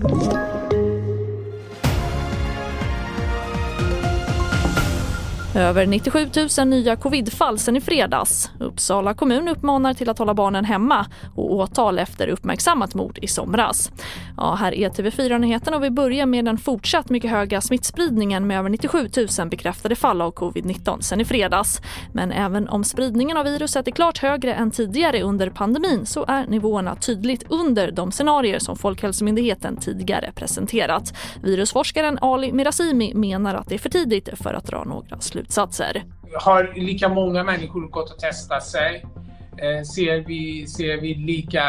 Thank you. Över 97 000 nya covidfall sen i fredags. Uppsala kommun uppmanar till att hålla barnen hemma och åtal efter uppmärksammat mord i somras. Ja, här är TV4-nyheterna och vi börjar med den fortsatt mycket höga smittspridningen med över 97 000 bekräftade fall av covid-19 sen i fredags. Men även om spridningen av viruset är klart högre än tidigare under pandemin så är nivåerna tydligt under de scenarier som Folkhälsomyndigheten tidigare presenterat. Virusforskaren Ali Mirazimi menar att det är för tidigt för att dra några slutsatser slutsatser. Har lika många människor gått och testat sig? Eh, ser, vi, ser vi lika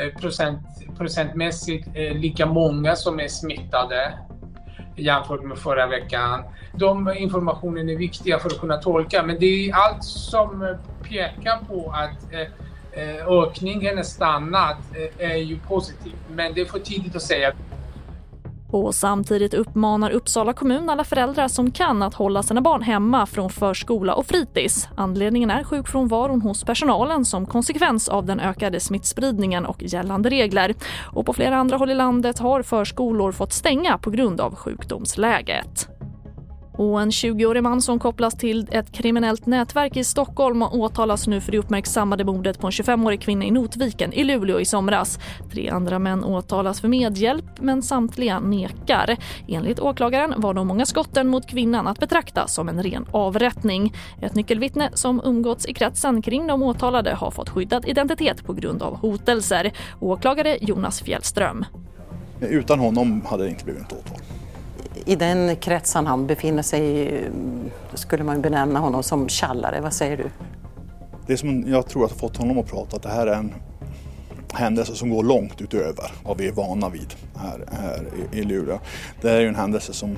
eh, procent, procentmässigt eh, lika många som är smittade jämfört med förra veckan? De informationen är viktiga för att kunna tolka men det är allt som pekar på att ökningen är stannat är ju positivt men det är för tidigt att säga. Och samtidigt uppmanar Uppsala kommun alla föräldrar som kan att hålla sina barn hemma från förskola och fritids. Anledningen är sjukfrånvaron hos personalen som konsekvens av den ökade smittspridningen och gällande regler. Och på flera andra håll i landet har förskolor fått stänga på grund av sjukdomsläget. Och en 20-årig man som kopplas till ett kriminellt nätverk i Stockholm åtalas nu för det uppmärksammade mordet på en 25-årig kvinna i Notviken i Luleå i somras. Tre andra män åtalas för medhjälp men samtliga nekar. Enligt åklagaren var de många skotten mot kvinnan att betrakta som en ren avrättning. Ett nyckelvittne som umgåtts i kretsen kring de åtalade har fått skyddad identitet på grund av hotelser. Åklagare Jonas Fjällström. Utan honom hade det inte blivit något åtal i den kretsen han befinner sig i skulle man benämna honom som kallare. Vad säger du? Det som jag tror att har fått honom att prata, att det här är en händelse som går långt utöver vad vi är vana vid här, här i Luleå. Det är ju en händelse som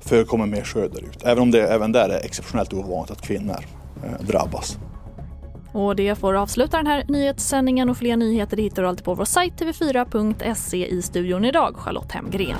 förekommer mer söderut, även om det även där är exceptionellt ovanligt att kvinnor eh, drabbas. Och det får avsluta den här nyhetssändningen och fler nyheter hittar du alltid på vår sajt tv4.se i studion idag, Charlotte Hemgren.